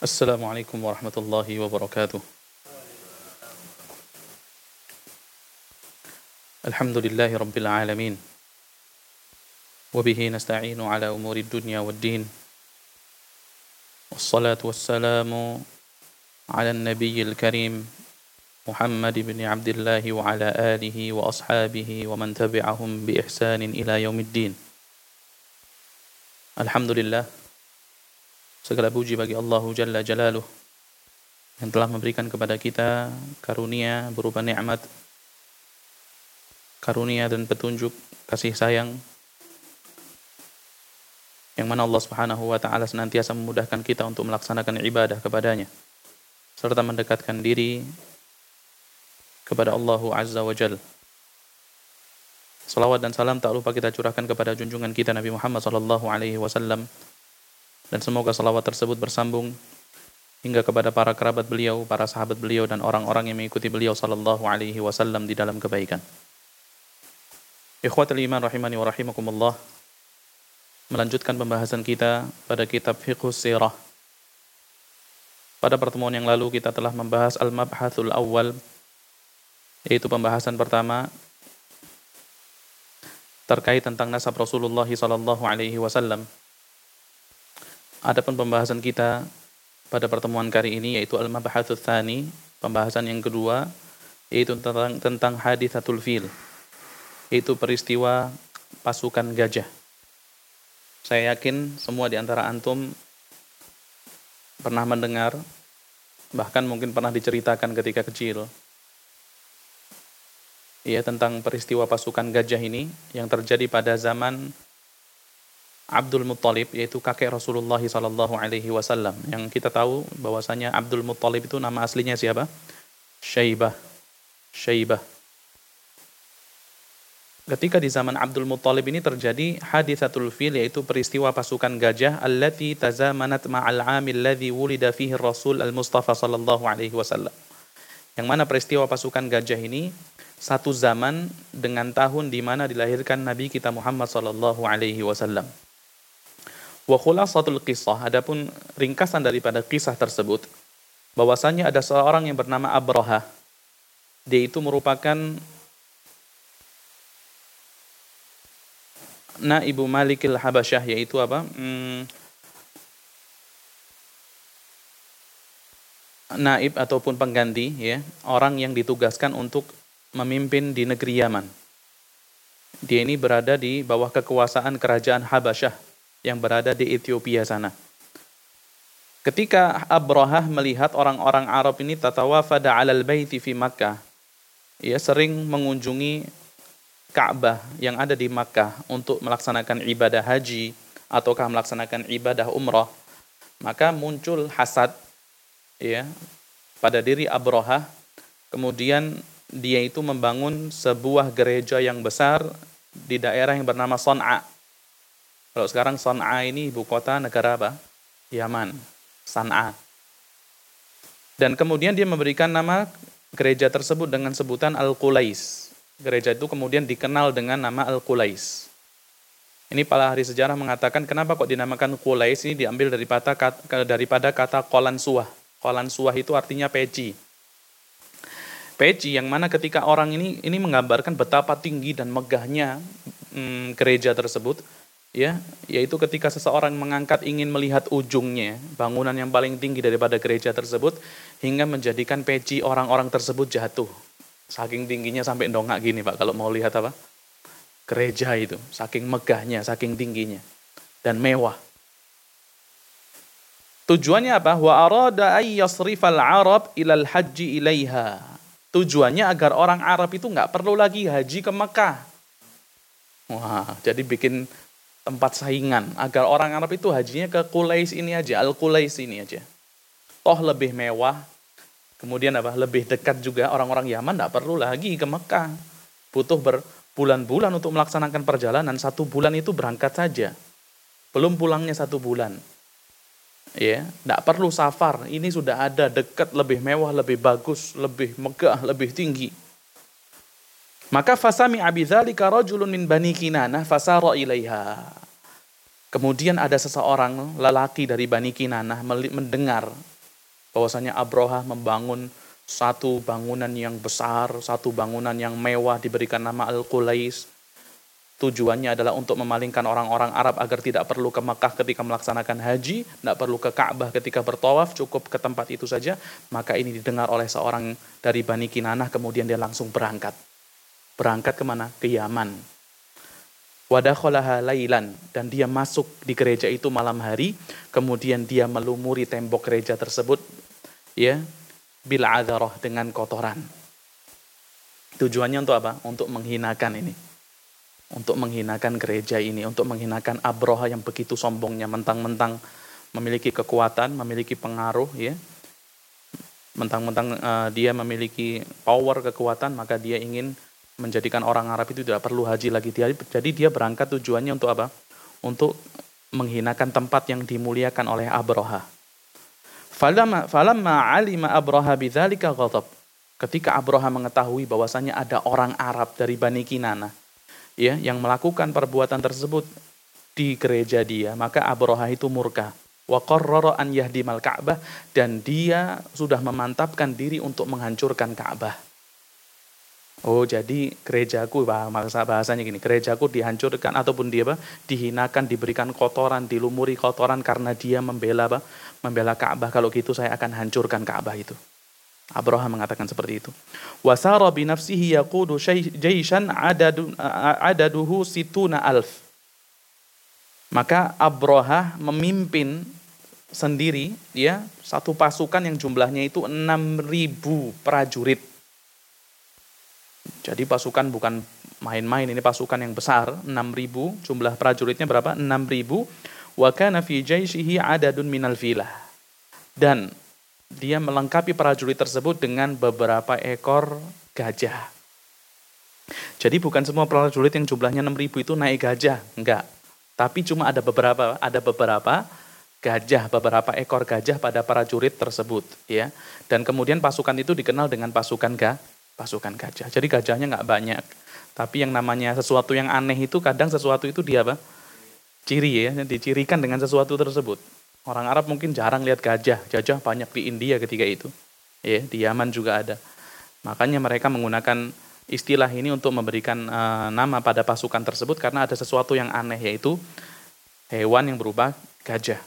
السلام عليكم ورحمة الله وبركاته. الحمد لله رب العالمين. وبه نستعين على أمور الدنيا والدين. والصلاة والسلام على النبي الكريم محمد بن عبد الله وعلى آله وأصحابه ومن تبعهم بإحسان إلى يوم الدين. الحمد لله. Segala puji bagi Allah Jalla Jalaluh yang telah memberikan kepada kita karunia berupa nikmat, karunia dan petunjuk, kasih sayang yang mana Allah Subhanahu wa taala senantiasa memudahkan kita untuk melaksanakan ibadah kepadanya serta mendekatkan diri kepada Allah Azza wa Jalla. Salawat dan salam tak lupa kita curahkan kepada junjungan kita Nabi Muhammad sallallahu alaihi wasallam dan semoga salawat tersebut bersambung hingga kepada para kerabat beliau, para sahabat beliau dan orang-orang yang mengikuti beliau sallallahu alaihi wasallam di dalam kebaikan. Ikhwatul iman rahimani wa rahimakumullah. Melanjutkan pembahasan kita pada kitab Fiqh Sirah. Pada pertemuan yang lalu kita telah membahas al-mabhatul awal yaitu pembahasan pertama terkait tentang nasab Rasulullah sallallahu alaihi wasallam Adapun pembahasan kita pada pertemuan kali ini yaitu al-mabahatsut tsani, pembahasan yang kedua yaitu tentang tentang haditsatul fil. Yaitu peristiwa pasukan gajah. Saya yakin semua di antara antum pernah mendengar bahkan mungkin pernah diceritakan ketika kecil. Ya tentang peristiwa pasukan gajah ini yang terjadi pada zaman Abdul Muttalib yaitu kakek Rasulullah sallallahu alaihi wasallam yang kita tahu bahwasanya Abdul Muttalib itu nama aslinya siapa? Syaibah. Syaibah. Ketika di zaman Abdul Muttalib ini terjadi hadithatul fil yaitu peristiwa pasukan gajah allati tazamanat ma'al amil ladzi wulida fihi Rasul al-Mustafa sallallahu alaihi wasallam. Yang mana peristiwa pasukan gajah ini satu zaman dengan tahun di mana dilahirkan Nabi kita Muhammad sallallahu alaihi wasallam. Wa khulasatul kisah, adapun ringkasan daripada kisah tersebut, bahwasanya ada seorang yang bernama Abraha. Dia itu merupakan Naibu Malikil Habasyah, yaitu apa? Hmm, naib ataupun pengganti ya orang yang ditugaskan untuk memimpin di negeri Yaman. Dia ini berada di bawah kekuasaan kerajaan Habasyah yang berada di Ethiopia sana. Ketika Abrahah melihat orang-orang Arab ini tatawafada alal baiti fi Makkah, ia sering mengunjungi Ka'bah yang ada di Makkah untuk melaksanakan ibadah haji ataukah melaksanakan ibadah umrah, maka muncul hasad ya pada diri Abrahah, kemudian dia itu membangun sebuah gereja yang besar di daerah yang bernama Son'a kalau sekarang Son'a ini ibu kota negara apa? Yaman, San'a. Dan kemudian dia memberikan nama gereja tersebut dengan sebutan Al-Qulais. Gereja itu kemudian dikenal dengan nama Al-Qulais. Ini para ahli sejarah mengatakan kenapa kok dinamakan Qulais ini diambil daripada kata, daripada kata. Kolan Suah itu artinya peci. Peci yang mana ketika orang ini ini menggambarkan betapa tinggi dan megahnya hmm, gereja tersebut ya yaitu ketika seseorang mengangkat ingin melihat ujungnya bangunan yang paling tinggi daripada gereja tersebut hingga menjadikan peci orang-orang tersebut jatuh. Saking tingginya sampai dongak gini Pak kalau mau lihat apa? Gereja itu saking megahnya saking tingginya dan mewah. Tujuannya apa? Wa arada ay yasrifal arab ilal haji ilaiha. Tujuannya agar orang Arab itu nggak perlu lagi haji ke Mekah. Wah jadi bikin tempat saingan agar orang Arab itu hajinya ke Qulais ini aja, Al-Qulais ini aja. Toh lebih mewah, kemudian apa? Lebih dekat juga orang-orang Yaman tidak perlu lagi ke Mekah. Butuh berbulan-bulan untuk melaksanakan perjalanan, satu bulan itu berangkat saja. Belum pulangnya satu bulan. Ya, tidak perlu safar. Ini sudah ada dekat, lebih mewah, lebih bagus, lebih megah, lebih tinggi. Maka fasami abidzalika rajulun min bani Kinanah fasara ilaiha. Kemudian ada seseorang lelaki dari Bani Kinanah mendengar bahwasanya Abroha membangun satu bangunan yang besar, satu bangunan yang mewah diberikan nama Al-Qulais. Tujuannya adalah untuk memalingkan orang-orang Arab agar tidak perlu ke Mekah ketika melaksanakan haji, tidak perlu ke Ka'bah ketika bertawaf, cukup ke tempat itu saja. Maka ini didengar oleh seorang dari Bani Kinanah, kemudian dia langsung berangkat. Berangkat ke mana? Ke Yaman. Wadakholaha lailan dan dia masuk di gereja itu malam hari. Kemudian dia melumuri tembok gereja tersebut ya bil adharah dengan kotoran. Tujuannya untuk apa? Untuk menghinakan ini. Untuk menghinakan gereja ini untuk menghinakan Abroha yang begitu sombongnya mentang-mentang memiliki kekuatan memiliki pengaruh ya. Mentang-mentang uh, dia memiliki power kekuatan maka dia ingin menjadikan orang Arab itu tidak perlu haji lagi. Jadi dia berangkat tujuannya untuk apa? Untuk menghinakan tempat yang dimuliakan oleh Abroha. Falamma, falamma alima Abroha bidzalika ghadab. Ketika Abroha mengetahui bahwasanya ada orang Arab dari Bani Kinana ya yang melakukan perbuatan tersebut di gereja dia, maka Abroha itu murka. Wa qarrara an yahdimal Ka'bah dan dia sudah memantapkan diri untuk menghancurkan Ka'bah. Oh jadi gerejaku bahasa bahasanya gini gerejaku dihancurkan ataupun dia apa dihinakan diberikan kotoran dilumuri kotoran karena dia membela apa membela Ka'bah kalau gitu saya akan hancurkan Ka'bah itu. Abraham mengatakan seperti itu. Wasara bi nafsihi yaqudu jaishan adadu, adaduhu situna alf. Maka Abraha memimpin sendiri ya satu pasukan yang jumlahnya itu 6000 prajurit jadi pasukan bukan main-main, ini pasukan yang besar, 6.000, jumlah prajuritnya berapa? 6.000. Wa kana fi jaishihi adadun minal filah. Dan dia melengkapi prajurit tersebut dengan beberapa ekor gajah. Jadi bukan semua prajurit yang jumlahnya 6.000 itu naik gajah, enggak. Tapi cuma ada beberapa ada beberapa gajah, beberapa ekor gajah pada prajurit tersebut, ya. Dan kemudian pasukan itu dikenal dengan pasukan ga, pasukan gajah. Jadi gajahnya nggak banyak. Tapi yang namanya sesuatu yang aneh itu kadang sesuatu itu dia apa? Ciri ya, dicirikan dengan sesuatu tersebut. Orang Arab mungkin jarang lihat gajah. Gajah banyak di India ketika itu. Ya, di Yaman juga ada. Makanya mereka menggunakan istilah ini untuk memberikan uh, nama pada pasukan tersebut karena ada sesuatu yang aneh yaitu hewan yang berubah gajah.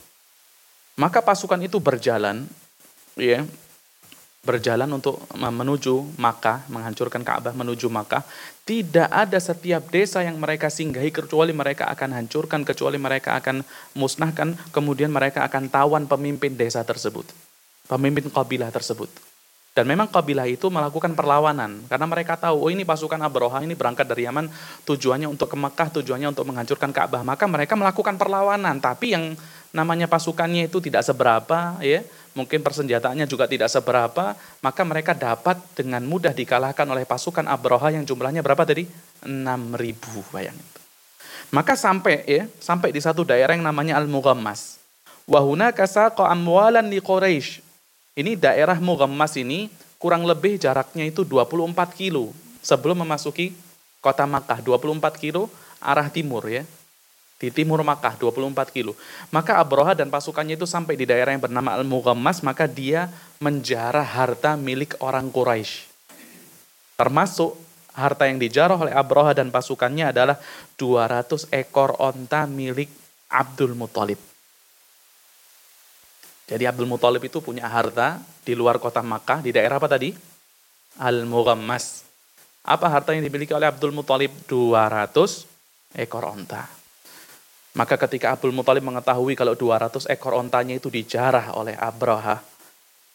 Maka pasukan itu berjalan ya berjalan untuk menuju Makkah, menghancurkan Ka'bah menuju Makkah, tidak ada setiap desa yang mereka singgahi kecuali mereka akan hancurkan, kecuali mereka akan musnahkan, kemudian mereka akan tawan pemimpin desa tersebut, pemimpin kabilah tersebut. Dan memang kabilah itu melakukan perlawanan karena mereka tahu oh ini pasukan Abroha ini berangkat dari Yaman tujuannya untuk ke Makkah, tujuannya untuk menghancurkan Ka'bah. Maka mereka melakukan perlawanan, tapi yang namanya pasukannya itu tidak seberapa ya mungkin persenjataannya juga tidak seberapa, maka mereka dapat dengan mudah dikalahkan oleh pasukan Abroha yang jumlahnya berapa tadi? 6.000 bayangin. Maka sampai ya, sampai di satu daerah yang namanya Al-Mughammas. Wahuna kasaqa amwalan li Quraisy. Ini daerah Mughammas ini kurang lebih jaraknya itu 24 kilo sebelum memasuki kota Makkah. 24 kilo arah timur ya di timur Makkah 24 kilo. Maka Abroha dan pasukannya itu sampai di daerah yang bernama Al-Mughammas, maka dia menjarah harta milik orang Quraisy. Termasuk harta yang dijarah oleh Abroha dan pasukannya adalah 200 ekor onta milik Abdul Muthalib. Jadi Abdul Muthalib itu punya harta di luar kota Makkah, di daerah apa tadi? Al-Mughammas. Apa harta yang dimiliki oleh Abdul Muthalib? 200 ekor onta. Maka ketika Abdul Muthalib mengetahui kalau 200 ekor ontanya itu dijarah oleh Abraha,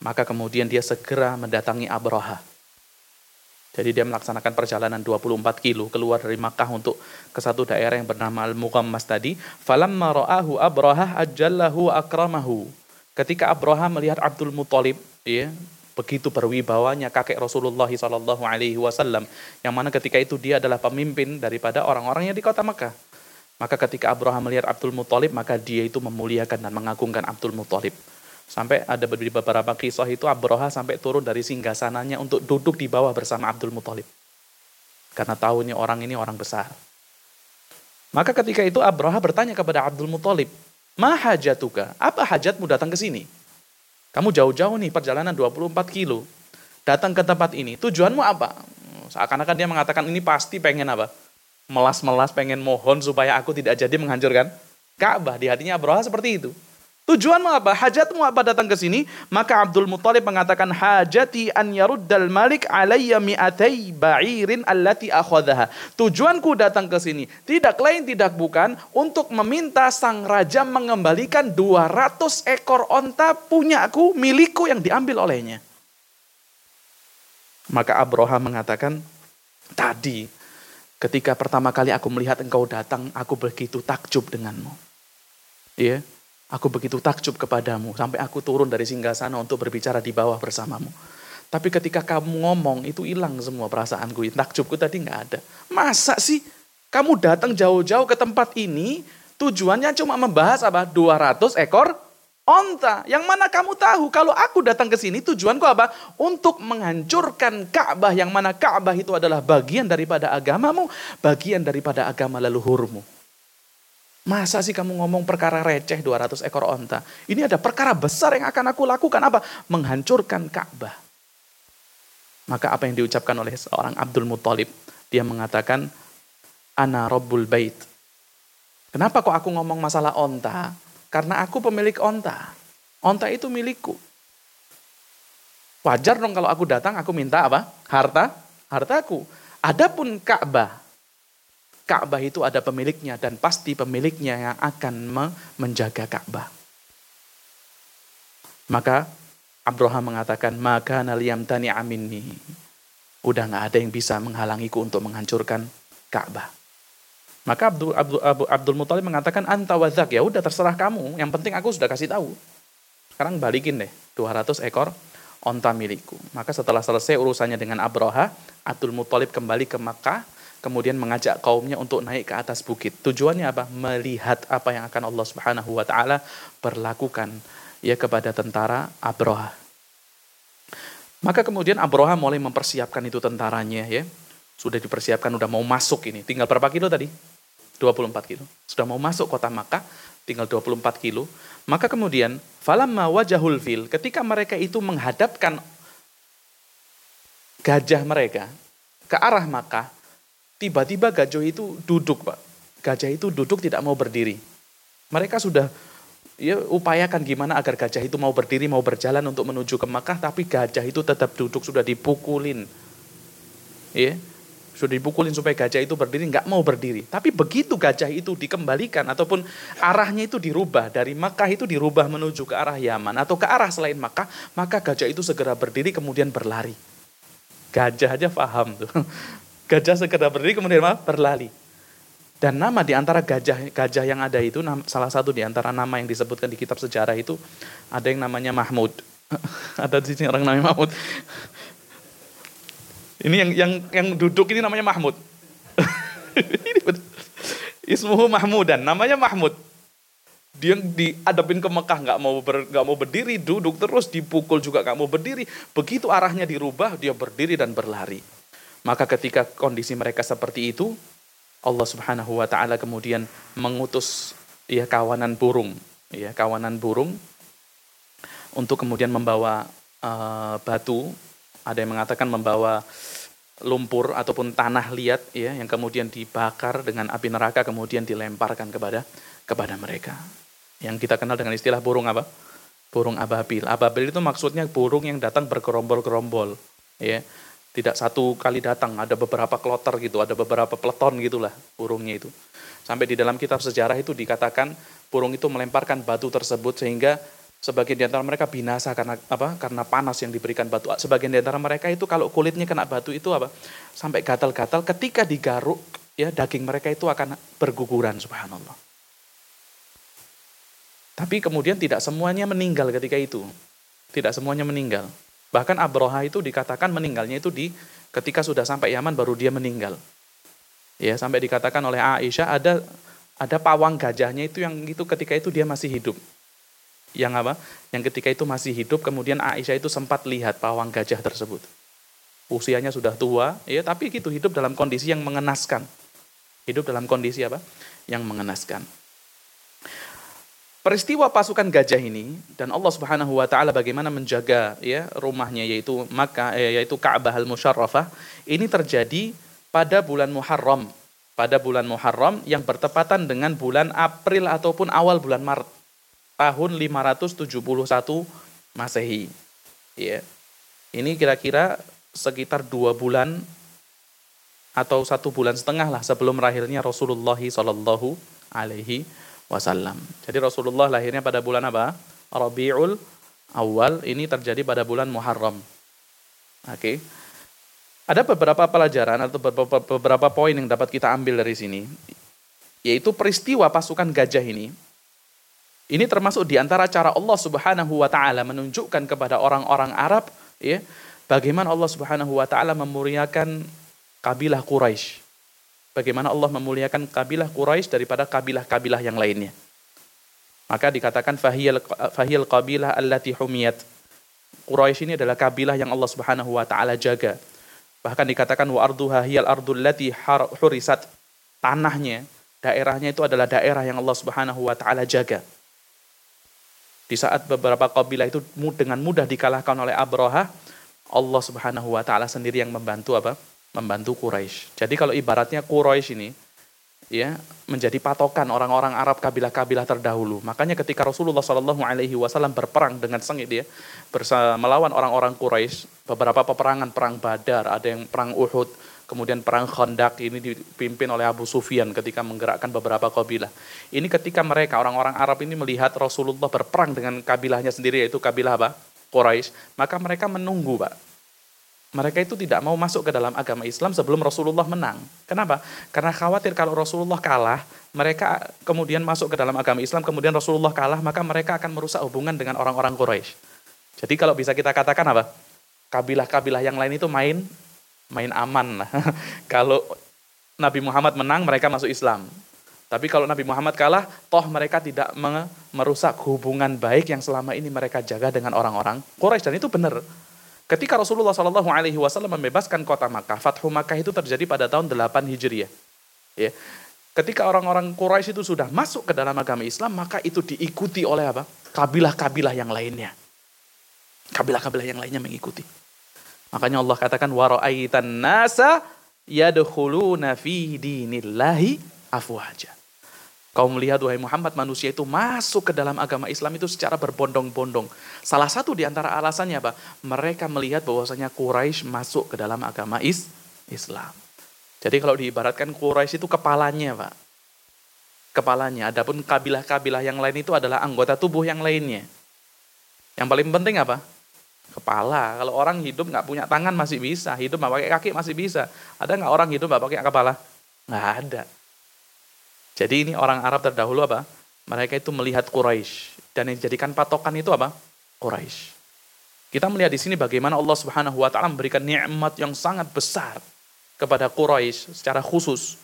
maka kemudian dia segera mendatangi Abraha. Jadi dia melaksanakan perjalanan 24 kilo keluar dari Makkah untuk ke satu daerah yang bernama Al-Muqammas tadi. Falamma ra'ahu Abraha ajallahu akramahu. Ketika Abraha melihat Abdul Muthalib, ya, begitu berwibawanya kakek Rasulullah SAW, Alaihi Wasallam, yang mana ketika itu dia adalah pemimpin daripada orang-orang yang di kota Makkah. Maka ketika Abraham melihat Abdul Muthalib, maka dia itu memuliakan dan mengagungkan Abdul Muthalib. Sampai ada beberapa kisah itu Abraham sampai turun dari singgasananya untuk duduk di bawah bersama Abdul Muthalib. Karena tahu ini orang ini orang besar. Maka ketika itu Abraha bertanya kepada Abdul Muthalib, "Ma hajatuka? Apa hajatmu datang ke sini? Kamu jauh-jauh nih perjalanan 24 kilo. Datang ke tempat ini. Tujuanmu apa?" Seakan-akan dia mengatakan ini pasti pengen apa? Melas-melas pengen mohon supaya aku tidak jadi menghancurkan Ka'bah. Di hatinya Abraha seperti itu. Tujuanmu apa? Hajatmu apa datang ke sini? Maka Abdul Muthalib mengatakan hajati an yaruddal malik alayya mi'atai ba'irin allati akhadhaha. Tujuanku datang ke sini tidak lain tidak bukan untuk meminta sang raja mengembalikan 200 ekor onta punyaku, milikku yang diambil olehnya. Maka Abroha mengatakan, tadi ketika pertama kali aku melihat engkau datang, aku begitu takjub denganmu. Iya, Aku begitu takjub kepadamu sampai aku turun dari singgah sana untuk berbicara di bawah bersamamu. Tapi ketika kamu ngomong itu hilang semua perasaanku, takjubku tadi nggak ada. Masa sih kamu datang jauh-jauh ke tempat ini tujuannya cuma membahas apa? 200 ekor onta. Yang mana kamu tahu kalau aku datang ke sini tujuanku apa? Untuk menghancurkan Ka'bah yang mana Ka'bah itu adalah bagian daripada agamamu, bagian daripada agama leluhurmu. Masa sih kamu ngomong perkara receh 200 ekor onta? Ini ada perkara besar yang akan aku lakukan apa? Menghancurkan Ka'bah. Maka apa yang diucapkan oleh seorang Abdul Muthalib? Dia mengatakan, Ana Rabbul Bait. Kenapa kok aku ngomong masalah onta? Karena aku pemilik onta. Onta itu milikku. Wajar dong kalau aku datang, aku minta apa? Harta, hartaku. Adapun Ka'bah, Ka'bah itu ada pemiliknya dan pasti pemiliknya yang akan menjaga Ka'bah. Maka Abraham mengatakan, maka naliyam tani aminni. Udah nggak ada yang bisa menghalangiku untuk menghancurkan Ka'bah. Maka Abdul, Abdul, Abdul, Abdul Muthalib mengatakan, anta wazak, ya udah terserah kamu. Yang penting aku sudah kasih tahu. Sekarang balikin deh, 200 ekor onta milikku. Maka setelah selesai urusannya dengan Abraha, Abdul Muthalib kembali ke Makkah kemudian mengajak kaumnya untuk naik ke atas bukit. Tujuannya apa? Melihat apa yang akan Allah Subhanahu wa taala perlakukan ya kepada tentara Abroha. Maka kemudian Abroha mulai mempersiapkan itu tentaranya ya. Sudah dipersiapkan, udah mau masuk ini. Tinggal berapa kilo tadi? 24 kilo. Sudah mau masuk kota Makkah, tinggal 24 kilo. Maka kemudian, falamma wajahul fil, ketika mereka itu menghadapkan gajah mereka ke arah Makkah, Tiba-tiba gajah itu duduk, Pak. Gajah itu duduk tidak mau berdiri. Mereka sudah ya upayakan gimana agar gajah itu mau berdiri, mau berjalan untuk menuju ke Makkah, tapi gajah itu tetap duduk, sudah dipukulin. Ya, sudah dipukulin supaya gajah itu berdiri, nggak mau berdiri. Tapi begitu gajah itu dikembalikan ataupun arahnya itu dirubah dari Makkah itu dirubah menuju ke arah Yaman atau ke arah selain Makkah, maka gajah itu segera berdiri kemudian berlari. Gajah aja paham tuh. Gajah segera berdiri kemudian apa? Berlari. Dan nama di antara gajah gajah yang ada itu salah satu di antara nama yang disebutkan di kitab sejarah itu ada yang namanya Mahmud. ada di sini orang namanya Mahmud. Ini yang yang yang duduk ini namanya Mahmud. ini Ismuhu Mahmudan, namanya Mahmud. Dia diadapin ke Mekah nggak mau ber, gak mau berdiri, duduk terus dipukul juga nggak mau berdiri. Begitu arahnya dirubah, dia berdiri dan berlari. Maka ketika kondisi mereka seperti itu, Allah Subhanahu wa taala kemudian mengutus ya kawanan burung, ya kawanan burung untuk kemudian membawa uh, batu, ada yang mengatakan membawa lumpur ataupun tanah liat ya yang kemudian dibakar dengan api neraka kemudian dilemparkan kepada kepada mereka. Yang kita kenal dengan istilah burung apa? Burung ababil. Ababil itu maksudnya burung yang datang bergerombol-gerombol, ya tidak satu kali datang, ada beberapa kloter gitu, ada beberapa peleton gitulah burungnya itu. Sampai di dalam kitab sejarah itu dikatakan burung itu melemparkan batu tersebut sehingga sebagian di antara mereka binasa karena apa? Karena panas yang diberikan batu. Sebagian di antara mereka itu kalau kulitnya kena batu itu apa? Sampai gatal-gatal ketika digaruk ya daging mereka itu akan berguguran subhanallah. Tapi kemudian tidak semuanya meninggal ketika itu. Tidak semuanya meninggal. Bahkan Abroha itu dikatakan meninggalnya itu di ketika sudah sampai Yaman baru dia meninggal. Ya, sampai dikatakan oleh Aisyah ada ada pawang gajahnya itu yang itu ketika itu dia masih hidup. Yang apa? Yang ketika itu masih hidup kemudian Aisyah itu sempat lihat pawang gajah tersebut. Usianya sudah tua, ya tapi gitu hidup dalam kondisi yang mengenaskan. Hidup dalam kondisi apa? yang mengenaskan. Peristiwa pasukan gajah ini dan Allah Subhanahu wa taala bagaimana menjaga ya rumahnya yaitu Makkah eh, yaitu Ka'bah al-Musyarrafah ini terjadi pada bulan Muharram. Pada bulan Muharram yang bertepatan dengan bulan April ataupun awal bulan Maret tahun 571 Masehi. Ya. Ini kira-kira sekitar dua bulan atau satu bulan setengah lah sebelum lahirnya Rasulullah Shallallahu Alaihi wasallam. Jadi Rasulullah lahirnya pada bulan apa? Rabiul Awal. Ini terjadi pada bulan Muharram. Oke. Okay. Ada beberapa pelajaran atau beberapa, poin yang dapat kita ambil dari sini. Yaitu peristiwa pasukan gajah ini. Ini termasuk di antara cara Allah Subhanahu wa taala menunjukkan kepada orang-orang Arab ya, bagaimana Allah Subhanahu wa taala memuliakan kabilah Quraisy bagaimana Allah memuliakan kabilah Quraisy daripada kabilah-kabilah yang lainnya. Maka dikatakan fahiyal fahiyal qabilah allati humiyat. Quraisy ini adalah kabilah yang Allah Subhanahu wa taala jaga. Bahkan dikatakan wa arduha hiyal ardul lati hurisat. Tanahnya, daerahnya itu adalah daerah yang Allah Subhanahu wa taala jaga. Di saat beberapa kabilah itu dengan mudah dikalahkan oleh Abraha, Allah Subhanahu wa taala sendiri yang membantu apa? Membantu Quraisy. Jadi kalau ibaratnya Quraisy ini ya menjadi patokan orang-orang Arab kabilah-kabilah terdahulu. Makanya ketika Rasulullah Shallallahu Alaihi Wasallam berperang dengan sengit dia bersama melawan orang-orang Quraisy, beberapa peperangan perang Badar, ada yang perang Uhud, kemudian perang Khandaq ini dipimpin oleh Abu Sufyan ketika menggerakkan beberapa kabilah. Ini ketika mereka orang-orang Arab ini melihat Rasulullah berperang dengan kabilahnya sendiri yaitu kabilah apa? Quraisy, maka mereka menunggu, Pak mereka itu tidak mau masuk ke dalam agama Islam sebelum Rasulullah menang. Kenapa? Karena khawatir kalau Rasulullah kalah, mereka kemudian masuk ke dalam agama Islam, kemudian Rasulullah kalah, maka mereka akan merusak hubungan dengan orang-orang Quraisy. Jadi kalau bisa kita katakan apa? Kabilah-kabilah yang lain itu main main aman lah. kalau Nabi Muhammad menang, mereka masuk Islam. Tapi kalau Nabi Muhammad kalah, toh mereka tidak merusak hubungan baik yang selama ini mereka jaga dengan orang-orang Quraisy dan itu benar. Ketika Rasulullah Shallallahu Alaihi Wasallam membebaskan kota Makkah, Fathu Makkah itu terjadi pada tahun 8 Hijriah. Ya. Ketika orang-orang Quraisy itu sudah masuk ke dalam agama Islam, maka itu diikuti oleh apa? Kabilah-kabilah yang lainnya. Kabilah-kabilah yang lainnya mengikuti. Makanya Allah katakan waraitan nasa yadkhuluna fi dinillahi afwaja. Kau melihat wahai Muhammad manusia itu masuk ke dalam agama Islam itu secara berbondong-bondong. Salah satu di antara alasannya apa? Mereka melihat bahwasanya Quraisy masuk ke dalam agama is Islam. Jadi kalau diibaratkan Quraisy itu kepalanya, Pak. Kepalanya. Adapun kabilah-kabilah yang lain itu adalah anggota tubuh yang lainnya. Yang paling penting apa? Kepala. Kalau orang hidup nggak punya tangan masih bisa, hidup nggak pakai kaki masih bisa. Ada nggak orang hidup nggak pakai kepala? Nggak ada. Jadi ini orang Arab terdahulu apa? Mereka itu melihat Quraisy dan yang dijadikan patokan itu apa? Quraisy. Kita melihat di sini bagaimana Allah Subhanahu wa taala memberikan nikmat yang sangat besar kepada Quraisy secara khusus.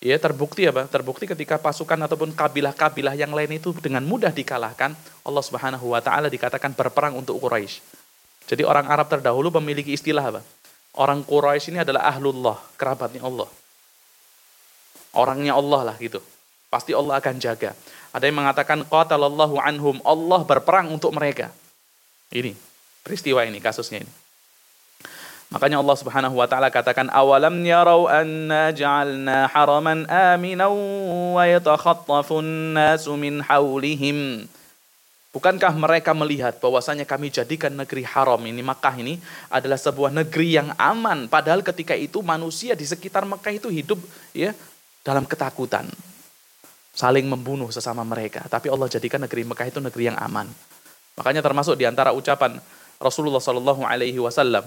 Ya, terbukti apa? Terbukti ketika pasukan ataupun kabilah-kabilah yang lain itu dengan mudah dikalahkan, Allah Subhanahu wa taala dikatakan berperang untuk Quraisy. Jadi orang Arab terdahulu memiliki istilah apa? Orang Quraisy ini adalah ahlullah, kerabatnya Allah orangnya Allah lah gitu. Pasti Allah akan jaga. Ada yang mengatakan qatalallahu anhum, Allah berperang untuk mereka. Ini peristiwa ini, kasusnya ini. Makanya Allah Subhanahu wa taala katakan awalam yarau anna ja'alna haraman aminan wa yatakhattafun nasu min haulihim. Bukankah mereka melihat bahwasanya kami jadikan negeri haram ini Makkah ini adalah sebuah negeri yang aman padahal ketika itu manusia di sekitar Makkah itu hidup ya dalam ketakutan, saling membunuh sesama mereka. Tapi Allah jadikan negeri Mekah itu negeri yang aman. Makanya termasuk di antara ucapan Rasulullah Shallallahu Alaihi Wasallam,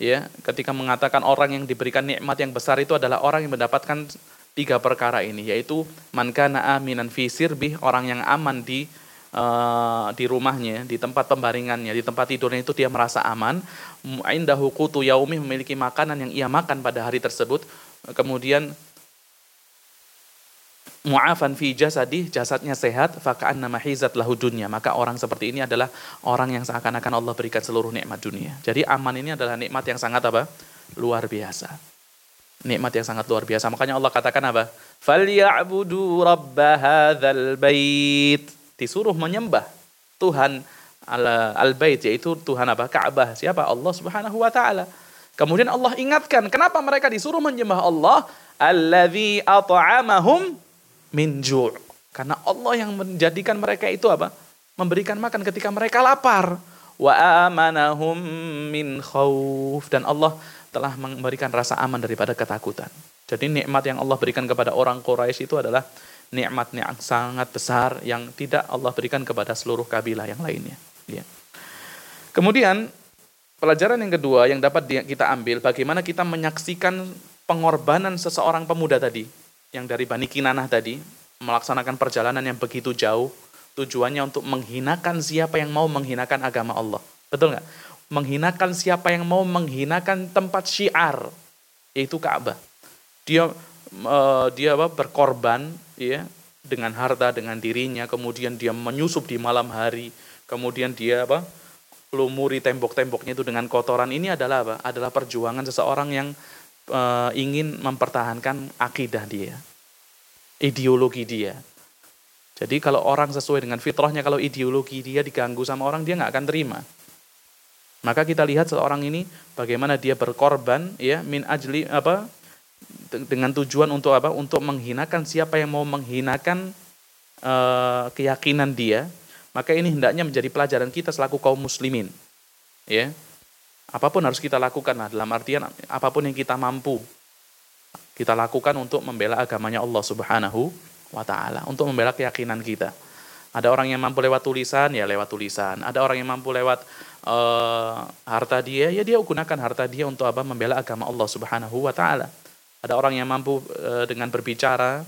ya, ketika mengatakan orang yang diberikan nikmat yang besar itu adalah orang yang mendapatkan tiga perkara ini, yaitu man kana aminan fi sirbih, orang yang aman di uh, di rumahnya, di tempat pembaringannya, di tempat tidurnya itu dia merasa aman. Indahu qutu yaumi memiliki makanan yang ia makan pada hari tersebut. Kemudian mu'afan fi jasadi, jasadnya sehat, fakaan nama hizat lahu dunia. Maka orang seperti ini adalah orang yang seakan-akan Allah berikan seluruh nikmat dunia. Jadi aman ini adalah nikmat yang sangat apa? Luar biasa. Nikmat yang sangat luar biasa. Makanya Allah katakan apa? Falyabudu rabb hadzal bait. Disuruh menyembah Tuhan al-bait yaitu Tuhan apa? Ka'bah. Siapa? Allah Subhanahu wa taala. Kemudian Allah ingatkan, kenapa mereka disuruh menyembah Allah? Alladzi at'amahum min ju'. Karena Allah yang menjadikan mereka itu apa? Memberikan makan ketika mereka lapar. Wa amanahum min khauf. Dan Allah telah memberikan rasa aman daripada ketakutan. Jadi nikmat yang Allah berikan kepada orang Quraisy itu adalah nikmat yang sangat besar yang tidak Allah berikan kepada seluruh kabilah yang lainnya. Ya. Kemudian Pelajaran yang kedua yang dapat kita ambil bagaimana kita menyaksikan pengorbanan seseorang pemuda tadi yang dari Bani Kinanah tadi melaksanakan perjalanan yang begitu jauh tujuannya untuk menghinakan siapa yang mau menghinakan agama Allah. Betul nggak? Menghinakan siapa yang mau menghinakan tempat syiar yaitu Ka'bah. Dia uh, dia apa berkorban ya dengan harta dengan dirinya kemudian dia menyusup di malam hari kemudian dia apa lumuri tembok-temboknya itu dengan kotoran ini adalah apa? Adalah perjuangan seseorang yang e, ingin mempertahankan akidah dia, ideologi dia. Jadi kalau orang sesuai dengan fitrahnya, kalau ideologi dia diganggu sama orang, dia nggak akan terima. Maka kita lihat seorang ini bagaimana dia berkorban ya min ajli apa dengan tujuan untuk apa? Untuk menghinakan siapa yang mau menghinakan e, keyakinan dia, maka ini hendaknya menjadi pelajaran kita selaku kaum muslimin. Ya. Apa pun harus kita lakukan lah dalam artian apa pun yang kita mampu kita lakukan untuk membela agamanya Allah Subhanahu wa taala, untuk membela keyakinan kita. Ada orang yang mampu lewat tulisan, ya lewat tulisan. Ada orang yang mampu lewat uh, harta dia, ya dia gunakan harta dia untuk apa? Membela agama Allah Subhanahu wa taala. Ada orang yang mampu uh, dengan berbicara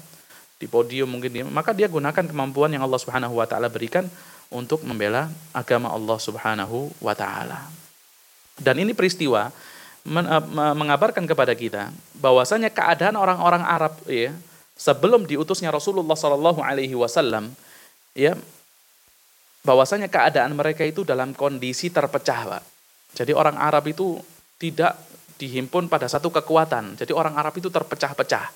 di podium mungkin dia, maka dia gunakan kemampuan yang Allah Subhanahu wa taala berikan untuk membela agama Allah Subhanahu wa taala. Dan ini peristiwa eh, mengabarkan kepada kita bahwasanya keadaan orang-orang Arab ya sebelum diutusnya Rasulullah Shallallahu alaihi wasallam ya bahwasanya keadaan mereka itu dalam kondisi terpecah, Pak. Jadi orang Arab itu tidak dihimpun pada satu kekuatan. Jadi orang Arab itu terpecah-pecah.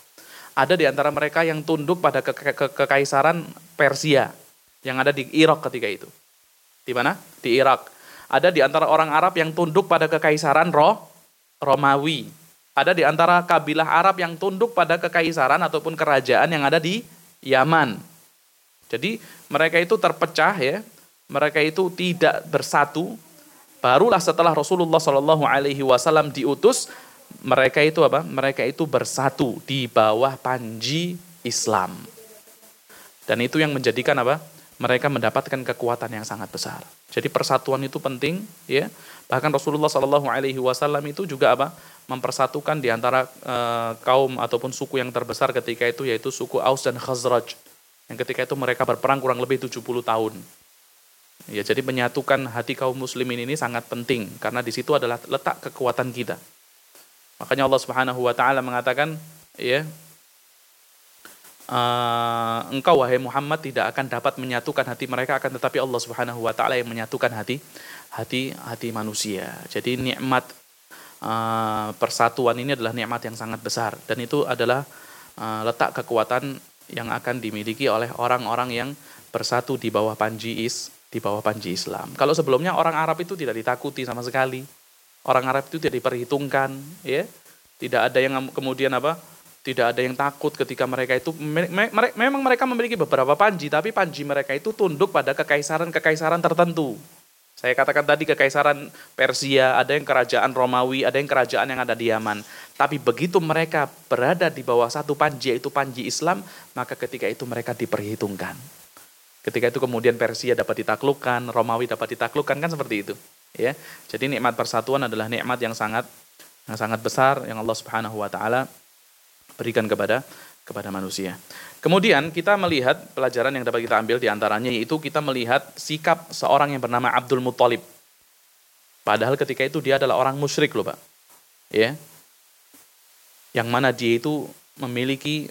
Ada di antara mereka yang tunduk pada ke ke kekaisaran Persia yang ada di Irak ketika itu. Di mana? Di Irak. Ada di antara orang Arab yang tunduk pada kekaisaran Roh, Romawi. Ada di antara kabilah Arab yang tunduk pada kekaisaran ataupun kerajaan yang ada di Yaman. Jadi mereka itu terpecah ya, mereka itu tidak bersatu. Barulah setelah Rasulullah Shallallahu Alaihi Wasallam diutus, mereka itu apa? Mereka itu bersatu di bawah panji Islam. Dan itu yang menjadikan apa? Mereka mendapatkan kekuatan yang sangat besar. Jadi persatuan itu penting, ya. Bahkan Rasulullah Shallallahu Alaihi Wasallam itu juga apa? Mempersatukan di antara e, kaum ataupun suku yang terbesar ketika itu yaitu suku Aus dan Khazraj. Yang ketika itu mereka berperang kurang lebih 70 tahun. Ya, jadi menyatukan hati kaum muslimin ini sangat penting karena di situ adalah letak kekuatan kita. Makanya Allah Subhanahu wa taala mengatakan, ya, uh, engkau wahai Muhammad tidak akan dapat menyatukan hati mereka akan tetapi Allah Subhanahu wa taala yang menyatukan hati hati hati manusia. Jadi nikmat uh, persatuan ini adalah nikmat yang sangat besar dan itu adalah uh, letak kekuatan yang akan dimiliki oleh orang-orang yang bersatu di bawah panji is di bawah panji Islam. Kalau sebelumnya orang Arab itu tidak ditakuti sama sekali. Orang Arab itu tidak diperhitungkan, ya. Tidak ada yang kemudian apa? Tidak ada yang takut ketika mereka itu memang mereka memiliki beberapa panji tapi panji mereka itu tunduk pada kekaisaran-kekaisaran tertentu. Saya katakan tadi kekaisaran Persia, ada yang kerajaan Romawi, ada yang kerajaan yang ada di Yaman. Tapi begitu mereka berada di bawah satu panji yaitu panji Islam, maka ketika itu mereka diperhitungkan. Ketika itu kemudian Persia dapat ditaklukkan, Romawi dapat ditaklukkan kan seperti itu. Ya. Jadi nikmat persatuan adalah nikmat yang sangat yang sangat besar yang Allah Subhanahu wa taala berikan kepada kepada manusia. Kemudian kita melihat pelajaran yang dapat kita ambil di antaranya yaitu kita melihat sikap seorang yang bernama Abdul Muthalib. Padahal ketika itu dia adalah orang musyrik loh Pak. Ya. Yang mana dia itu memiliki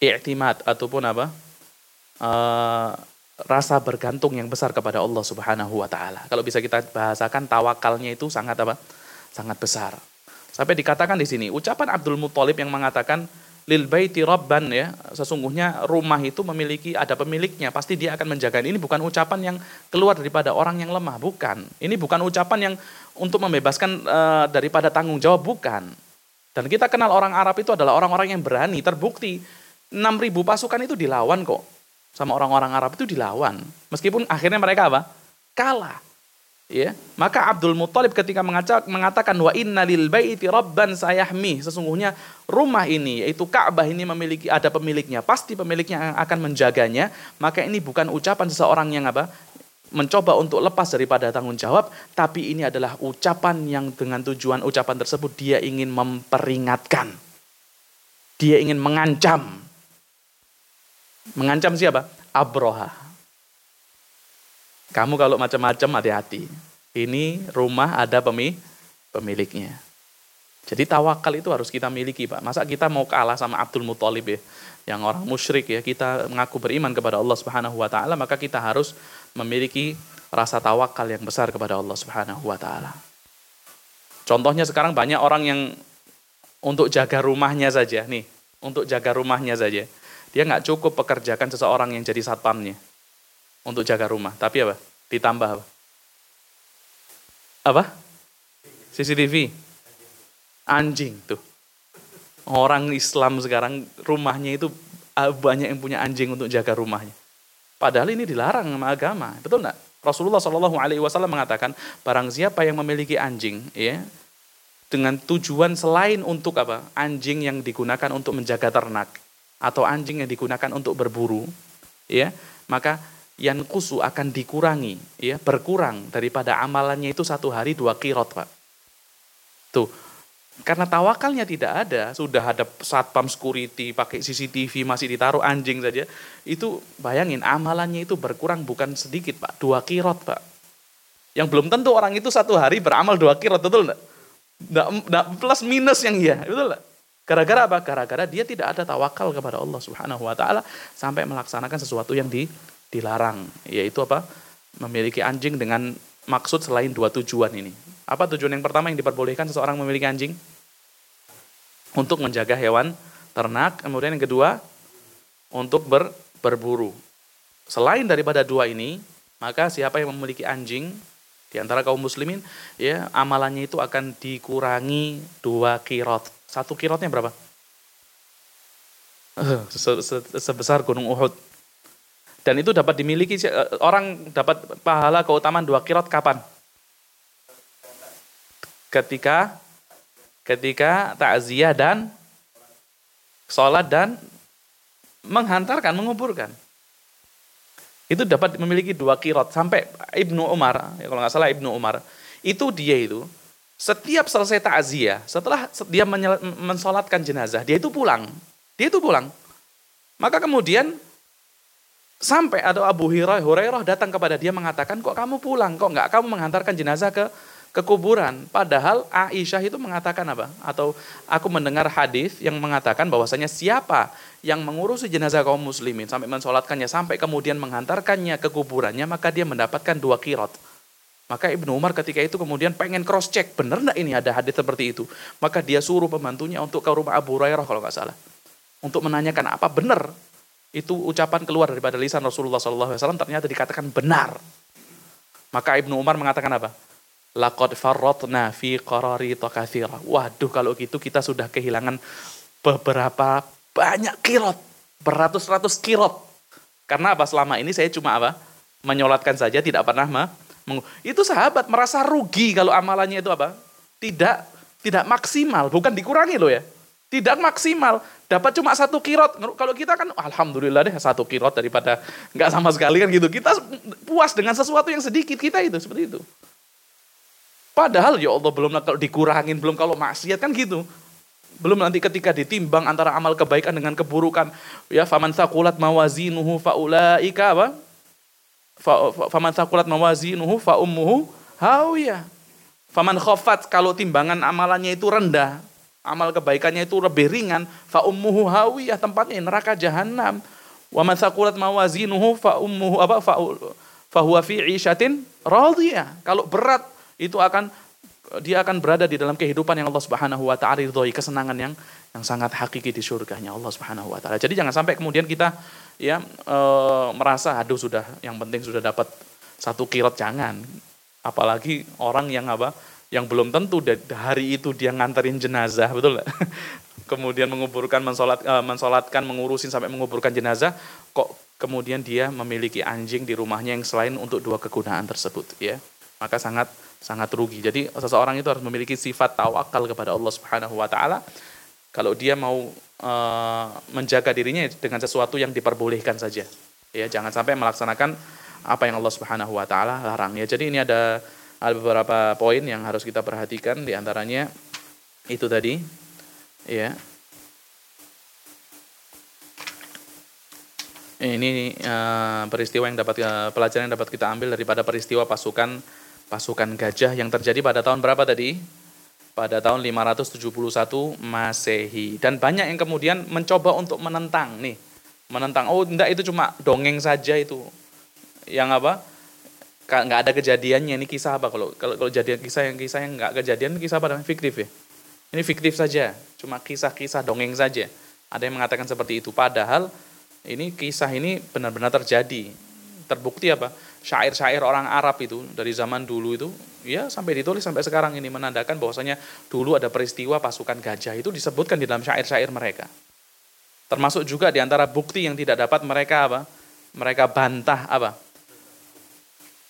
i'timad ataupun apa? Uh, rasa bergantung yang besar kepada Allah Subhanahu wa taala. Kalau bisa kita bahasakan tawakalnya itu sangat apa? Sangat besar Sampai dikatakan di sini, ucapan Abdul Muthalib yang mengatakan lil baiti rabban ya, sesungguhnya rumah itu memiliki ada pemiliknya, pasti dia akan menjaga. Ini bukan ucapan yang keluar daripada orang yang lemah, bukan. Ini bukan ucapan yang untuk membebaskan uh, daripada tanggung jawab, bukan. Dan kita kenal orang Arab itu adalah orang-orang yang berani, terbukti 6000 pasukan itu dilawan kok. Sama orang-orang Arab itu dilawan. Meskipun akhirnya mereka apa? Kalah ya. Maka Abdul Muthalib ketika mengatakan wa inna lil baiti rabban sayahmi sesungguhnya rumah ini yaitu Ka'bah ini memiliki ada pemiliknya pasti pemiliknya akan menjaganya. Maka ini bukan ucapan seseorang yang apa? Mencoba untuk lepas daripada tanggung jawab tapi ini adalah ucapan yang dengan tujuan ucapan tersebut dia ingin memperingatkan. Dia ingin mengancam. Mengancam siapa? Abroha kamu kalau macam-macam hati-hati. Ini rumah ada pemiliknya. Jadi tawakal itu harus kita miliki Pak. Masa kita mau kalah sama Abdul Muthalib ya, yang orang musyrik ya, kita mengaku beriman kepada Allah Subhanahu wa taala, maka kita harus memiliki rasa tawakal yang besar kepada Allah Subhanahu wa taala. Contohnya sekarang banyak orang yang untuk jaga rumahnya saja nih, untuk jaga rumahnya saja. Dia nggak cukup pekerjakan seseorang yang jadi satpamnya untuk jaga rumah. Tapi apa? Ditambah apa? Apa? CCTV. Anjing tuh. Orang Islam sekarang rumahnya itu ah, banyak yang punya anjing untuk jaga rumahnya. Padahal ini dilarang sama agama, betul enggak? Rasulullah Shallallahu Alaihi Wasallam mengatakan, barang siapa yang memiliki anjing, ya, dengan tujuan selain untuk apa? Anjing yang digunakan untuk menjaga ternak atau anjing yang digunakan untuk berburu, ya, maka yang kusu akan dikurangi, ya berkurang daripada amalannya itu satu hari dua kirot pak. Tuh, karena tawakalnya tidak ada, sudah ada satpam security, pakai CCTV masih ditaruh anjing saja, itu bayangin amalannya itu berkurang bukan sedikit pak, dua kirot pak. Yang belum tentu orang itu satu hari beramal dua kirot, betul enggak? Nggak, nggak plus minus yang iya, betul enggak? Gara-gara apa? Gara-gara dia tidak ada tawakal kepada Allah Subhanahu wa taala sampai melaksanakan sesuatu yang di dilarang, yaitu apa? Memiliki anjing dengan maksud selain dua tujuan ini. Apa tujuan yang pertama yang diperbolehkan seseorang memiliki anjing? Untuk menjaga hewan ternak, kemudian yang kedua untuk ber, berburu. Selain daripada dua ini, maka siapa yang memiliki anjing di antara kaum muslimin, ya amalannya itu akan dikurangi dua kirot. Satu kirotnya berapa? Sebesar gunung Uhud. Dan itu dapat dimiliki eh, orang dapat pahala keutamaan dua kirot kapan? Ketika ketika takziah dan sholat dan menghantarkan, menguburkan. Itu dapat memiliki dua kirot sampai Ibnu Umar, ya kalau nggak salah Ibnu Umar, itu dia itu setiap selesai takziah, setelah dia mensolatkan jenazah, dia itu pulang. Dia itu pulang. Maka kemudian Sampai ada Abu Hurairah datang kepada dia mengatakan, kok kamu pulang, kok nggak kamu menghantarkan jenazah ke ke kuburan. Padahal Aisyah itu mengatakan apa? Atau aku mendengar hadis yang mengatakan bahwasanya siapa yang mengurusi jenazah kaum muslimin sampai mensolatkannya sampai kemudian menghantarkannya ke kuburannya maka dia mendapatkan dua kirot. Maka Ibnu Umar ketika itu kemudian pengen cross check benar nggak ini ada hadis seperti itu. Maka dia suruh pembantunya untuk ke rumah Abu Hurairah kalau nggak salah untuk menanyakan apa benar itu ucapan keluar daripada lisan Rasulullah SAW ternyata dikatakan benar. Maka Ibnu Umar mengatakan apa? Laqad farratna fi qarari katsira. Waduh kalau gitu kita sudah kehilangan beberapa banyak kirot, beratus-ratus kirot. Karena apa selama ini saya cuma apa? Menyolatkan saja tidak pernah ma itu sahabat merasa rugi kalau amalannya itu apa? Tidak tidak maksimal, bukan dikurangi loh ya. Tidak maksimal dapat cuma satu kirot. Kalau kita kan alhamdulillah deh satu kirot daripada nggak sama sekali kan gitu. Kita puas dengan sesuatu yang sedikit kita itu seperti itu. Padahal ya Allah belum kalau dikurangin, belum kalau maksiat kan gitu. Belum nanti ketika ditimbang antara amal kebaikan dengan keburukan. Ya faman sakulat mawazinuhu faulaika apa? Faman sakulat mawazinuhu fa ummuhu hawiyah. Faman khafat kalau timbangan amalannya itu rendah, amal kebaikannya itu lebih ringan, fa ummuhu hawiyah tempatnya neraka jahanam. Wa man thaqulat mawazinuhu fa ummuhu apa fa fa huwa fi 'ishatin radiyah. Kalau berat itu akan dia akan berada di dalam kehidupan yang Allah Subhanahu wa taala ridhoi, kesenangan yang yang sangat hakiki di surganya Allah Subhanahu wa taala. Jadi jangan sampai kemudian kita ya e, merasa aduh sudah yang penting sudah dapat satu kirot jangan. Apalagi orang yang apa? Yang belum tentu hari itu dia nganterin jenazah, betul nggak? kemudian menguburkan, mensolat, e, mensolatkan, mengurusin sampai menguburkan jenazah, kok kemudian dia memiliki anjing di rumahnya yang selain untuk dua kegunaan tersebut, ya maka sangat sangat rugi. Jadi seseorang itu harus memiliki sifat tawakal kepada Allah Subhanahu wa taala. Kalau dia mau e, menjaga dirinya dengan sesuatu yang diperbolehkan saja. Ya, jangan sampai melaksanakan apa yang Allah Subhanahu wa taala larang ya. Jadi ini ada ada beberapa poin yang harus kita perhatikan di antaranya itu tadi ya. Ini uh, peristiwa yang dapat uh, pelajaran yang dapat kita ambil daripada peristiwa pasukan pasukan gajah yang terjadi pada tahun berapa tadi? Pada tahun 571 Masehi. Dan banyak yang kemudian mencoba untuk menentang nih. Menentang, oh enggak itu cuma dongeng saja itu. Yang apa? Enggak ada kejadiannya, ini kisah apa? Kalau kalau, kalau jadian kisah yang kisah yang enggak kejadian, kisah apa? Fiktif ya? Ini fiktif saja, cuma kisah-kisah dongeng saja. Ada yang mengatakan seperti itu. Padahal ini kisah ini benar-benar terjadi. Terbukti apa? syair-syair orang Arab itu dari zaman dulu itu ya sampai ditulis sampai sekarang ini menandakan bahwasanya dulu ada peristiwa pasukan gajah itu disebutkan di dalam syair-syair mereka. Termasuk juga di antara bukti yang tidak dapat mereka apa? Mereka bantah apa?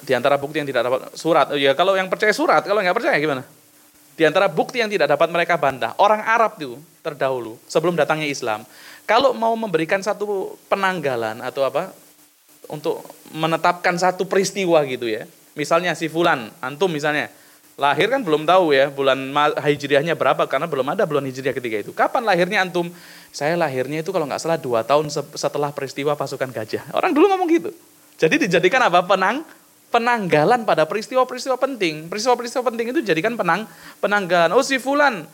Di antara bukti yang tidak dapat surat. Ya kalau yang percaya surat, kalau nggak percaya gimana? Di antara bukti yang tidak dapat mereka bantah, orang Arab itu terdahulu sebelum datangnya Islam, kalau mau memberikan satu penanggalan atau apa untuk menetapkan satu peristiwa gitu ya. Misalnya si Fulan, antum misalnya, lahir kan belum tahu ya bulan hijriahnya berapa karena belum ada bulan hijriah ketika itu. Kapan lahirnya antum? Saya lahirnya itu kalau nggak salah dua tahun setelah peristiwa pasukan gajah. Orang dulu ngomong gitu. Jadi dijadikan apa? Penang, penanggalan pada peristiwa-peristiwa penting. Peristiwa-peristiwa penting itu dijadikan penang, penanggalan. Oh si Fulan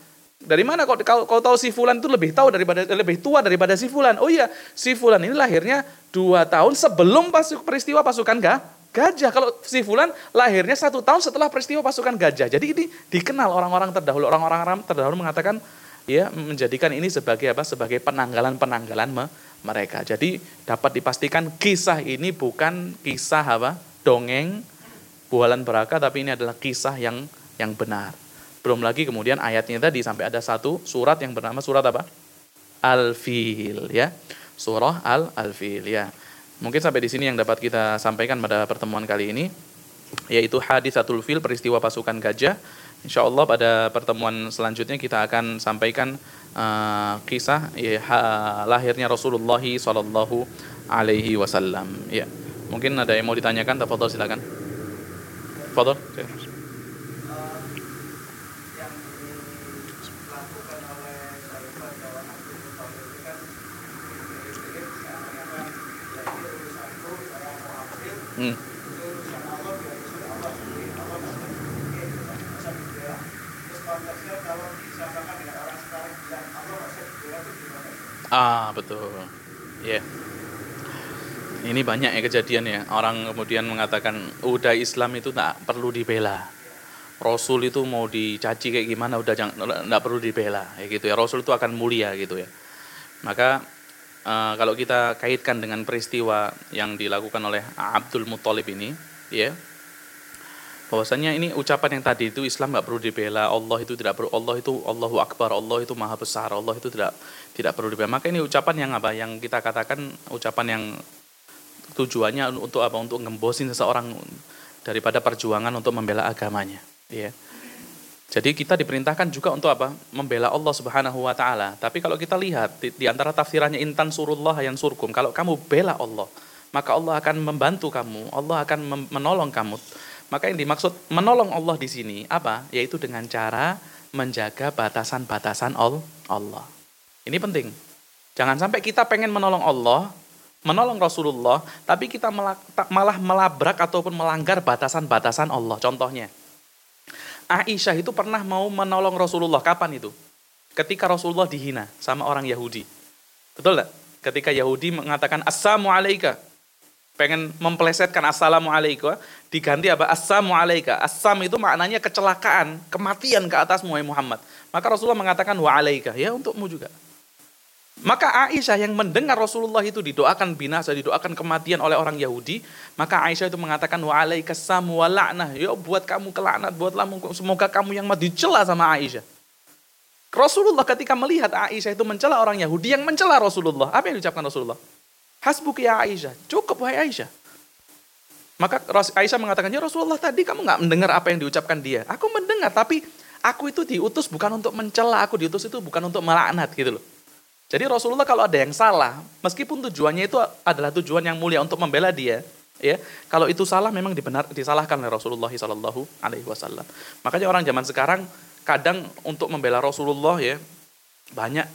dari mana kau, kau, kau tahu si Fulan itu lebih tahu daripada lebih tua daripada si Fulan? Oh iya, si Fulan ini lahirnya dua tahun sebelum pasuk, peristiwa pasukan ga, gajah. Kalau si Fulan lahirnya satu tahun setelah peristiwa pasukan gajah. Jadi ini dikenal orang-orang terdahulu. Orang-orang terdahulu mengatakan ya menjadikan ini sebagai apa? Sebagai penanggalan-penanggalan me, mereka. Jadi dapat dipastikan kisah ini bukan kisah apa? Dongeng bualan beraka, tapi ini adalah kisah yang yang benar. Belum lagi kemudian ayatnya tadi sampai ada satu surat yang bernama surat apa? Al-Fil ya. Surah Al-Al-Fil ya. Mungkin sampai di sini yang dapat kita sampaikan pada pertemuan kali ini yaitu hadis satu fil peristiwa pasukan gajah. Insya Allah pada pertemuan selanjutnya kita akan sampaikan uh, kisah ya, ha, lahirnya Rasulullah Wasallam. Ya, mungkin ada yang mau ditanyakan, Tafadhol silakan. Tafadhol. Hmm. Ah betul, ya. Yeah. Ini banyak ya kejadian ya orang kemudian mengatakan udah Islam itu tak perlu dibela. Rasul itu mau dicaci kayak gimana udah jangan nggak perlu dibela ya gitu ya. Rasul itu akan mulia gitu ya. Maka uh, kalau kita kaitkan dengan peristiwa yang dilakukan oleh Abdul Muthalib ini, ya, bahwasanya ini ucapan yang tadi itu Islam nggak perlu dibela, Allah itu tidak perlu, Allah itu Allahu Akbar, Allah itu Maha Besar, Allah itu tidak tidak perlu dibela. Maka ini ucapan yang apa? Yang kita katakan ucapan yang tujuannya untuk apa? Untuk ngembosin seseorang daripada perjuangan untuk membela agamanya, ya. Jadi kita diperintahkan juga untuk apa? Membela Allah Subhanahu wa taala. Tapi kalau kita lihat di, di antara tafsirannya intan surullah yang surkum, kalau kamu bela Allah, maka Allah akan membantu kamu, Allah akan menolong kamu. Maka yang dimaksud menolong Allah di sini apa? Yaitu dengan cara menjaga batasan-batasan Allah. Ini penting. Jangan sampai kita pengen menolong Allah, menolong Rasulullah, tapi kita malah melabrak ataupun melanggar batasan-batasan Allah. Contohnya, Aisyah itu pernah mau menolong Rasulullah. Kapan itu? Ketika Rasulullah dihina sama orang Yahudi. Betul tak? Ketika Yahudi mengatakan Assalamualaikum. pengen memplesetkan assalamualaikum diganti apa assalamualaikum assam itu maknanya kecelakaan kematian ke atasmu Muhammad maka Rasulullah mengatakan wa alaika ya untukmu juga maka Aisyah yang mendengar Rasulullah itu didoakan binasa, didoakan kematian oleh orang Yahudi, maka Aisyah itu mengatakan wa alaikasamu wa la'nah. Ya buat kamu kelaknat, buatlah semoga kamu yang mati dicela sama Aisyah. Rasulullah ketika melihat Aisyah itu mencela orang Yahudi yang mencela Rasulullah, apa yang diucapkan Rasulullah? Hasbuki ya Aisyah, cukup wahai Aisyah. Maka Aisyah mengatakan, ya Rasulullah tadi kamu nggak mendengar apa yang diucapkan dia. Aku mendengar, tapi aku itu diutus bukan untuk mencela, aku diutus itu bukan untuk melaknat gitu loh. Jadi Rasulullah kalau ada yang salah, meskipun tujuannya itu adalah tujuan yang mulia untuk membela dia, ya kalau itu salah memang dibenar disalahkan oleh Rasulullah Shallallahu Alaihi Wasallam. Makanya orang zaman sekarang kadang untuk membela Rasulullah ya banyak.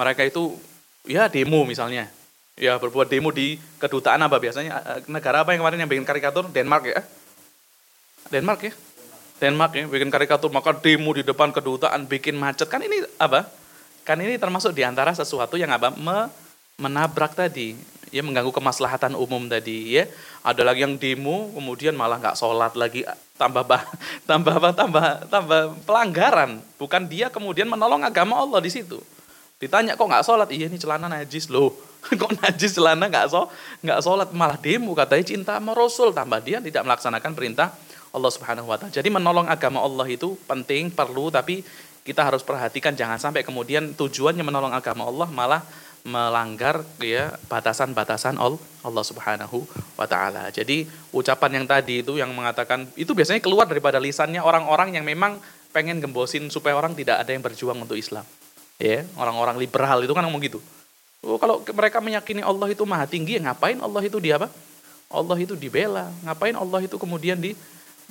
Mereka itu ya demo misalnya, ya berbuat demo di kedutaan apa biasanya eh, negara apa yang kemarin yang bikin karikatur? Denmark ya, Denmark ya, Denmark ya bikin karikatur maka demo di depan kedutaan bikin macet. Kan ini apa? Kan ini termasuk di antara sesuatu yang apa? Me, menabrak tadi, ya mengganggu kemaslahatan umum tadi ya. Ada lagi yang demo kemudian malah nggak sholat lagi tambah bah, tambah apa tambah tambah pelanggaran. Bukan dia kemudian menolong agama Allah di situ. Ditanya kok nggak sholat? Iya ini celana najis loh. kok najis celana nggak so nggak sholat malah demo katanya cinta sama Rasul tambah dia tidak melaksanakan perintah Allah Subhanahu Wa Taala. Jadi menolong agama Allah itu penting perlu tapi kita harus perhatikan jangan sampai kemudian tujuannya menolong agama Allah malah melanggar ya batasan-batasan Allah Subhanahu wa taala. Jadi ucapan yang tadi itu yang mengatakan itu biasanya keluar daripada lisannya orang-orang yang memang pengen gembosin supaya orang tidak ada yang berjuang untuk Islam. Ya, orang-orang liberal itu kan ngomong gitu. Oh, kalau mereka meyakini Allah itu maha tinggi, ya ngapain Allah itu di apa? Allah itu dibela. Ngapain Allah itu kemudian di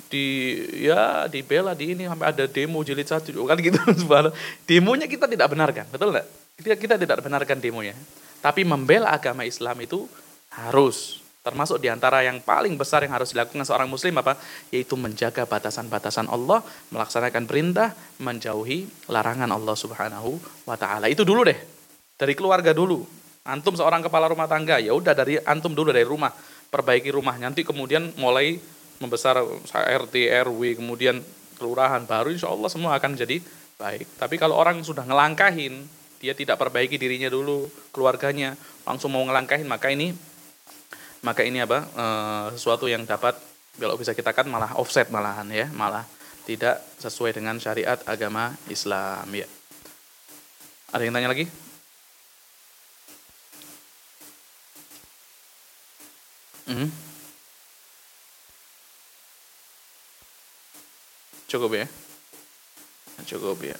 di ya dibela di ini sampai ada demo jilid satu kan gitu. Demonya kita tidak benarkan betul nggak? Kita, kita tidak benarkan demonya. Tapi membela agama Islam itu harus termasuk di antara yang paling besar yang harus dilakukan seorang muslim apa? Yaitu menjaga batasan-batasan Allah melaksanakan perintah menjauhi larangan Allah subhanahu wa taala. Itu dulu deh dari keluarga dulu. Antum seorang kepala rumah tangga ya udah dari antum dulu dari rumah perbaiki rumah nanti kemudian mulai membesar RT, RW, kemudian kelurahan baru, insya Allah semua akan jadi baik. Tapi kalau orang sudah ngelangkahin, dia tidak perbaiki dirinya dulu, keluarganya, langsung mau ngelangkahin, maka ini maka ini apa e, sesuatu yang dapat kalau bisa kita kan malah offset malahan ya, malah tidak sesuai dengan syariat agama Islam ya. Ada yang tanya lagi? Mm -hmm. Cukup ya? Cukup ya.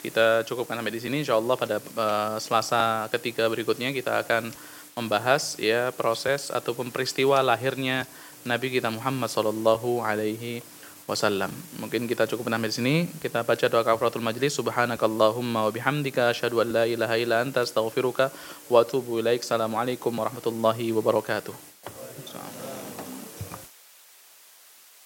Kita cukupkan sampai di sini. Insya Allah pada uh, Selasa ketiga berikutnya kita akan membahas ya proses ataupun peristiwa lahirnya Nabi kita Muhammad Sallallahu Alaihi Wasallam. Mungkin kita cukup sampai di sini. Kita baca doa kafaratul majlis. Subhanakallahumma wa bihamdika asyhadu an la ilaha illa anta astaghfiruka wa atubu ilaik. Warahmatullahi wabarakatuh.